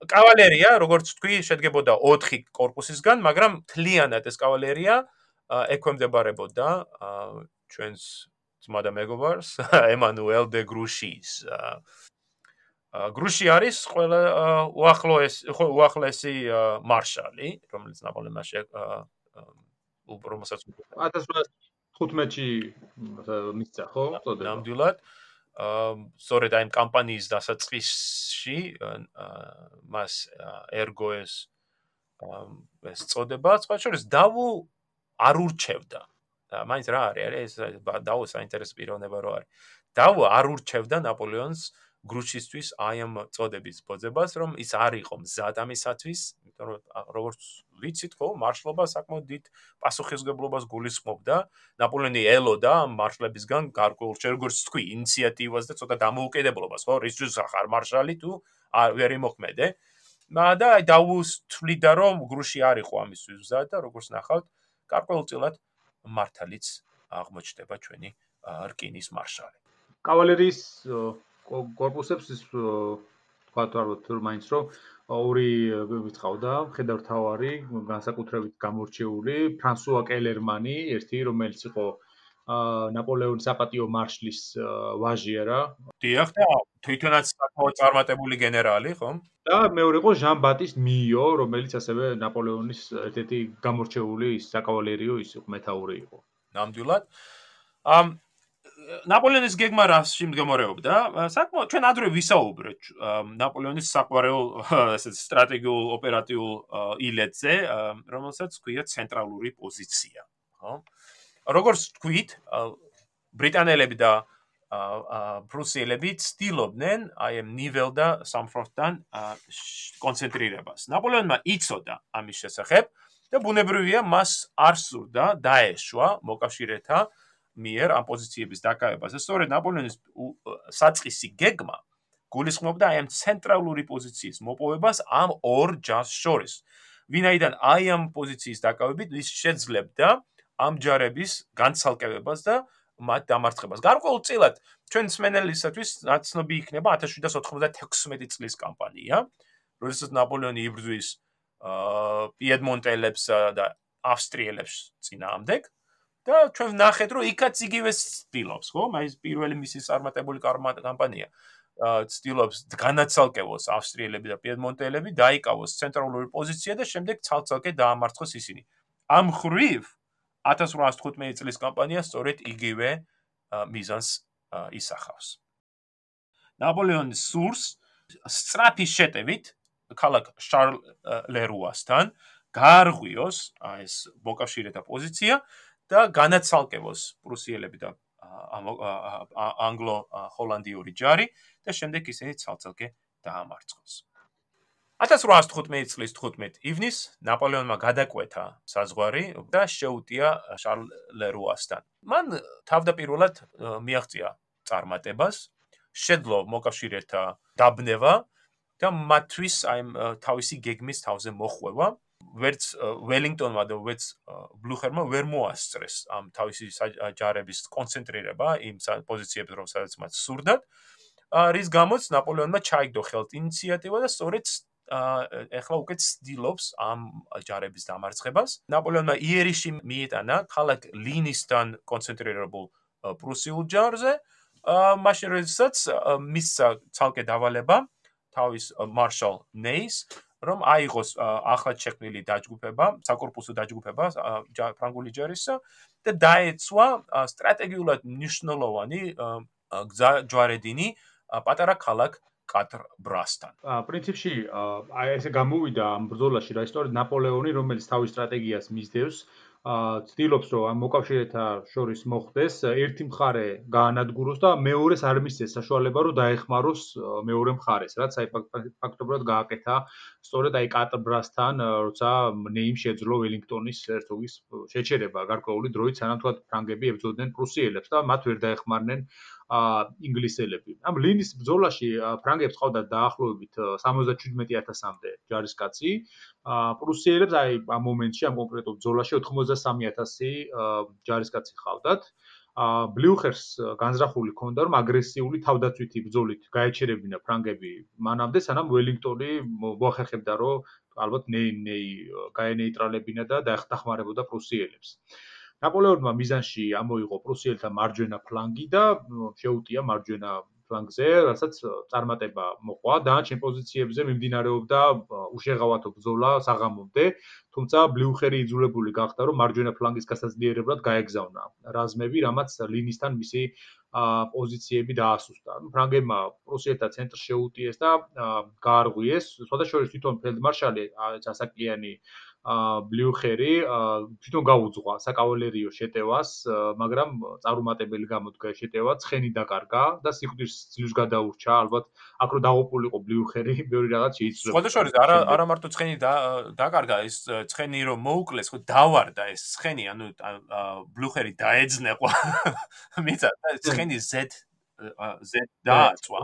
Speaker 1: კავალერია, როგორც თქვი, შედგებოდა 4 корпуსისგან, მაგრამ თლიანად ეს კავალერია ექვემდებარებოდა ჩვენს ძმა და მეგობარს ემანუელ დე გრუშის. გრუში არის ყველა უახლოეს უახლესი მარშალი რომელიც ნაპოლეონმა შე უბრალოდ
Speaker 2: 1815-ში მისცა ხო?
Speaker 1: წოდება. ნამდვილად. სწორედ აი კამპანიის დასაწყისში მას ერგოეს ეს წოდება. სხვა შორის დავუ არ ურჩევდა. და მაინც რა არის? ეს დაუ საინტერესო პიროვნება რო არის? დაუ არ ურჩევდა ნაპოლეონს გრუჩისთვის აი ამ წოდების ბოძებას რომ ის არ იყო მზად ამისათვის იმიტომ რომ როგორც ვიცით ხო მარშლობა საკმაოდ დიდ პასუხისგებლობას გულისხმობდა. ნაპოლეონი ელოდა მარშლებისგან გარკვეულ როგორც თქვი ინიციატივას და ცოტა დამოუკიდებლობას ხო რისთვის ახარ მარშალი თუ არ ვერ იმოქმედე. და დაუს თვლიდა რომ გრუში არ იყო ამისთვის მზად და როგორც ნახავთ გარკვეულწილად მართალიც აღმოჩნდება ჩვენი რკინის მარშალი.
Speaker 2: კავალერიის корпуსებს ის თქვა თვარბოთ მაინც რომ ორი ვიწყავდა ხედავთავარი განსაკუთრებით გამორჩეული ფრანსუა კელერმანი, ერთი რომელიც იყო აა ნაპოლეონის საპატიო მარშლის ვაჟია რა.
Speaker 1: დიახ და თვითონაც საკმაოდ წარმატებული გენერალი, ხო?
Speaker 2: და მეორე იყო ჟან ბატის მიო, რომელიც ასევე ნაპოლეონის ერთ-ერთი გამორჩეული საკავალერიო ის მეთაური იყო.
Speaker 1: ნამდვილად. ამ ნაპოლეონის გეგმა რას შემდგომარეობდა? საკმაოდ ჩვენ ადრე ვისაუბრეთ ნაპოლეონის საყვარელ ესე სტრატეგიულ ოპერატიულ ილეთზე, რომელსაც ქვია ცენტრალური პოზიცია, ხო? როგორც თქვით, ბრიტანელები და პრუსიელები ცდილობდნენ აი ამ ნიველდა სამხრეთთან კონცენტრირებას. ნაპოლეონმა იცოდა ამის შესახებ და ბუნებრივია მას არ სურდა დაეშვა მოკავშირეთა მიერ ამ პოზიციების დაკავებას. სწორედ ნაპოლეონის საწყისი გეგმა გულისხმობდა აი ამ ცენტრალური პოზიციის მოპოვებას ამ ორ ჯას შორის. ვინაიდან აი ამ პოზიციის დაკავებით ის შეძლებდა აა ამ ჯარების განცალკევებას და მათ დამარცხებას. გარკვეულწილად ჩვენ სმენელისათვის ნაცნობი იქნება 1796 წლის კამპანია, როდესაც ნაპოლეონი იბრძვის პიედმონტელებს და ავსტრიელებს წინააღმდეგ და ჩვენ ვნახეთ რომ იქაც იგივე სტილობს, ხო? მაის პირველი მისი წარმატებული კამპანია. აა სტილობს განაცალკევოს ავსტრიელები და პიედმონტელები, დაიკავოს ცენტრალური პოზიცია და შემდეგ ცალ-ცალკე დაამარცხოს ისინი. ამ ხრივ 1815 წლის კამპანია სწორედ იგივე მიზანს ისახავს. ნაპოლეონის სურს სტრაფის შეტევით ქალაქ შარლ ლერუასთან გარღვიოს ეს მოკავშირეთა პოზიცია და განაცალკევოს პრუსიელები და ანგლო-ჰოლანდიური ჯარი და შემდეგ ისინი ცალ-ცალკე დაამარცხოს. 1815 წლის 15 ივნისს ნაპოლეონმა გადაკვეთა საზღვარი და შეუტია შარლ ლერუასთან. მან თავდაპირველად მიაღწია წარმატებას, შეძლო მოკავშირეთა დაბნევა და მათთვის აი თავისი გეგმის თავზე მოხვევა. ვერც ველინგტონმა და ვერც ბლუხერმა ვერ მოასწრეს ამ თავისი ჯარების კონცენტრირება იმ პოზიციებზე, რომელსაც მათ სურდათ. რის გამოც ნაპოლეონმა ჩაიგდო ხელთ ინიციატივა და სწორედ ეხლა უკვე ცდილობს ამ ჯარების დამარცხებას. ნაპოლეონმა იერიში მიიტანა ქალაქ ლინისთან კონცენტრირებულ პრუსიულ ჯარზე. მაშინ როდესაც მისცა ცალკე დავალება თავის მარშალ ნეის რომ აიღოს ახლად შექმნილი დაჯგუფება, საკორპუსო დაჯგუფება ფრანგული ჯარისა და დაეცვა სტრატეგიულად მნიშვნელოვანი გზა ჯვარედინი პატარა ქალაქ კატრ ბრასთან.
Speaker 2: პრინციპში აი ესე გამოვიდა ამ ბრძოლაში რა ისტორია ნაპოლეონი რომელიც თავის სტრატეგიას მისდევს აა ცდილობს რომ ამ მოკავშირეთა შორის მოხდეს ერთი მხარე გაანადგუროს და მეორეს არ მისცეს საშუალება რომ დაეხმაროს მეორე მხარეს რაც აი ფაქტობრივად გააკეთა სწორედ აი კატრ ბრასთან როცა ნეიმ შეძლო ველინგტონის ერწუვის შეჩერება გარკვეული დროით სანამ თქვა ფრანგები ებრძოდნენ პრუსიელებს და მათ ვერ დაეხმარნენ ინგლისელები. ამ ლინის ბრძოლაში ფრანგებს ყავდა დაახლოებით 77000-მდე ჯარისკაცი. პრუსიელებს აი ამ მომენტში ამ კონკრეტულ ბრძოლაში 83000 ჯარისკაცი ყავდათ. ა ბლიუხერს განზრახული ქონდა რომ აგრესიული თავდაცვითი ბრძოლით გაეჩერებინა ფრანგები მანამდე სანამ ველინგტონი მოახერხებდა რომ ალბათ ნეი ნეი გაენეიტრალებინა და დაეხმარებოდა პრუსიელებს. ნაპოლეონმა მიზანში ამოიღო პრუსიელთა მარჯვენა ფლანგი და შეუტია მარჯვენა ფლანგზე, რასაც წარმატება მოყვა. დანარჩენ პოზიციებზე მიმდინარეობდა უშეღავათო ბრძოლა საღამომდე, თუმცა ბლიუხერი იძულებული გახდა, რომ მარჯვენა ფლანგის გასაძლიერებლად გაეგზავნა რაზმები, რამაც ლინისთან მისი პოზიციები დაასუსტა. ფრანგებმა პრუსიელთა ცენტრს შეუტიეს და გაარღვიეს. სხვადასხვა შორის თვითონ ფელდმარშალი ასაკიანი ბლიუხერი თვითონ გაუძღვა საკავალერიო შეტევას, მაგრამ წარუმატებელი გამოდგა შეტევა, ცხენი დაკარგა და სიკვდილს ძლივს გადაურჩა, ალბათ აქ რო დაღუპულიყო ბლიუხერი, მეორე რაღაც
Speaker 1: სხვადასხვა შორის არა არა მარტო ცხენი დაკარგა, ეს ცხენი რომ მოუკლეს, ხო დავარდა ეს ცხენი, ანუ ბლიუხერი დაეძნეყო. მიცა ცხენი Z Z დააწვა.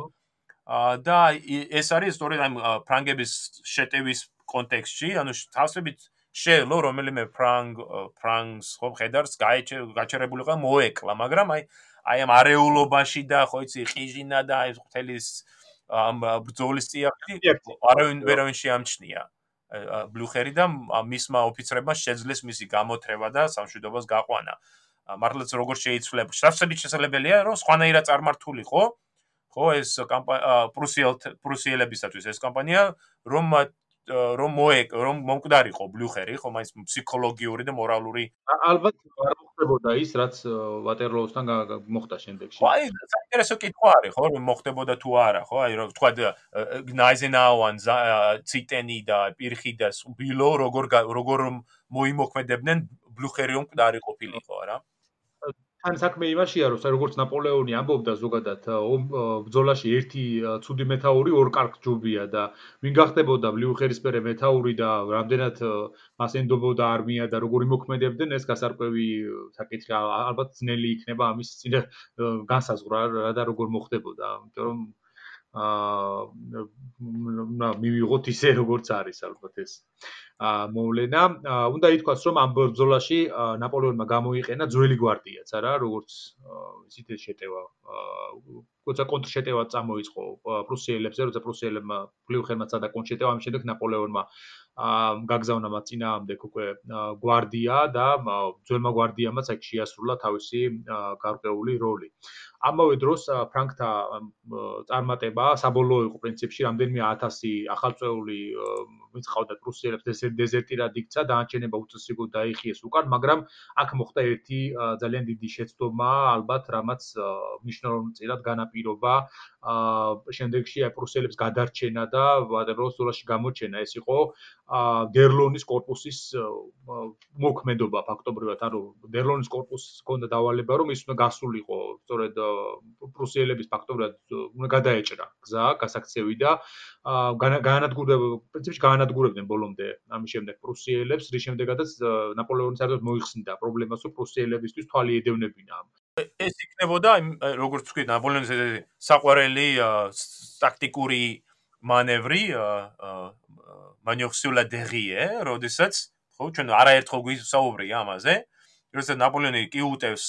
Speaker 1: და ეს არის სწორედ ამ ფრანგების შეტევის კონტექსტში, ანუ თავსებით შეელო რომელიმე ფრანგ ფრანგს ხო ხედავს გაჩერებულიყო მოეკლა, მაგრამ აი აი ამ არეულობაში და ხო იცი ყიჟინა და აი ხთელის ამ ბძოლის წიაღი არავინ ვერავინ შეამჩნია ბლუხერი და მისმა ოფიცრებმა შეძლეს მისი გამოთრება და სამშვიდობოს გაყვანა. მართლაც როგორ შეიცვლება? შესაძლებელი შესაძლებელია რომ სხვანაირად წარმართულიყო ხო ეს პრუსიელ პრუსიელებისათვის ეს კამპანია რომ რომ მოეკ რომ მომკვდარიყო ბლუხერი ხო მაინც ფსიქოლოგიური და მორალური
Speaker 2: ალბათ არ მოხდებოდა ის რაც ვატერლოუსთან მოხდა შემდეგში.
Speaker 1: აი საინტერესო კითხვა არის ხო რომ მოხდებოდა თუ არა ხო აი რომ თქვა ნაიზენაუან ციტენი და პირხი და ბილო როგორ როგორ მოიმოქმედებდნენ ბლუხერი მომკვდარი ყოფილიყო რა
Speaker 2: თან საქმე იმაშია, რომ როგორც ნაპოლეონი ამბობდა ზოგადად, ბრძოლაში ერთი ცუდი მეტაური ორ კარგ ჯობია და ვინ გახდებოდა ბლიუხერისპერე მეტაური და რამდენად მას ენდობოდა არმია და როგორი მოქმედებდნენ, ეს გასარკვევი საკითხი ალბათ ძნელი იქნება ამის წინ განსაზღვრა რა და როგორ მოხდებოდა, იმიტომ რომ აა მივიღოთ ისე როგორც არის ალბათ ეს. აა მოვლენა. უნდა ითქვას, რომ ამ ბრძოლაში ნაპოლეონმა გამოიყენა ძველი გვარდიაც, არა, როგორც ისეთ შეტევა. როცა კონტრშეტევა წამოიწყო პრუსიელებზე, როცა პრუსიელებმა ფლიუხერმა წადა კონტრშეტევა, ამ შემდეგ ნაპოლეონმა გაგზავნა მათ წინაამდე უკვე გვარდია და ძველმა გვარდიამაც აქ შეასრულა თავისი გარკვეული როლი. ამავე დროს ფრანკთა წარმატება საბოლოო იყო პრინციპში რამდენიმე 1000 ახალწეული ვინც ყავდათ რუსელებს დეზერტირად იქცა დაანჩენება უწესრიგო დაიხიეს უკან მაგრამ აქ მოხდა ერთი ძალიან დიდი შეცდომა ალბათ რამაც მნიშვნელოვნწილად განაპირობა შემდეგში აი პრუსელებს გადარჩენა და ვატერლოოს ზოლაში გამოჩენა. ეს იყო დერლონის корпуსის მოქმედობა ფაქტობრივად ანუ დერლონის корпуს ჰქონდა დავალება რომ ის უნდა გასულიყო სწორედ პრუსიელების ფაქტობრივად უნდა გადაეჭრა გზა, გასაქცევი და განადგურდა, პრინციპში განადგურებდნენ ბოლომდე ამის შემდეგ პრუსიელებს, რის შემდეგაც ნაპოლეონი საერთოდ მოიხსნიდა პრობლემას, რომ პრუსიელებისთვის თვალი ედევნებინა.
Speaker 1: ეს იქნებოდა, როგორც თქვი, ნაპოლეონის საყვარელი ტაქტიკური მანევრი მანიოხსულა დერიე, როდესაც ხო ჩვენ არაერთხელ გვისაუბრია ამაზე, როდესაც ნაპოლეონი კი უტევს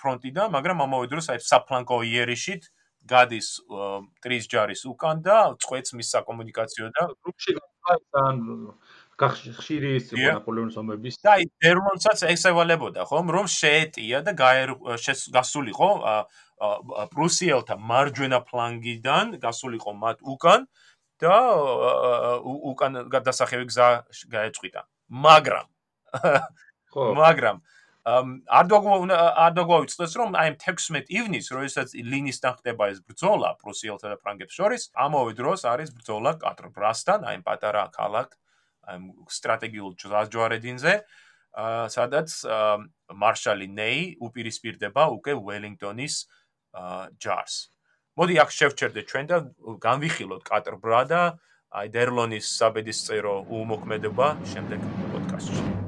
Speaker 1: ფრონტიდან, მაგრამ ამავე დროს აი საფლანკო იერიშით გადის ტრის ჯარის უკან და წვეც მის საკომუნიკაციო და
Speaker 2: რუკში გასთან გახშირი ის იყო ნაპოლეონის ომების
Speaker 1: და აი დერლონსაც ესევალებოდა ხომ? რომ შეეტია და გასულიყო პრუსიელთა მარჯვენა ფლანგიდან გასულიყო მათ უკან და უკან გადასახევი გზა გაეწყვიტა. მაგრამ ხო, მაგრამ არ დაგვა არ დაგვაუწყდეს რომ აი 16 ივნის როდესაც ლინის დახტება ეს ბრძოლა პრუსიელთა და ფრანგებს შორის ამავე დროს არის ბრძოლა კატრბრასთან აი პატარა ქალაქ აი სტრატეგიულ ჯვარედინზე სადაც მარშალი ნეი უპირისპირდება უკვე ველინგტონის ჯარს. მოდი აქ შევჩერდეთ ჩვენ და განვიხილოთ კატრბრა და აი დერლონის საბედისწერო უმოქმედება შემდეგ პოდკასტში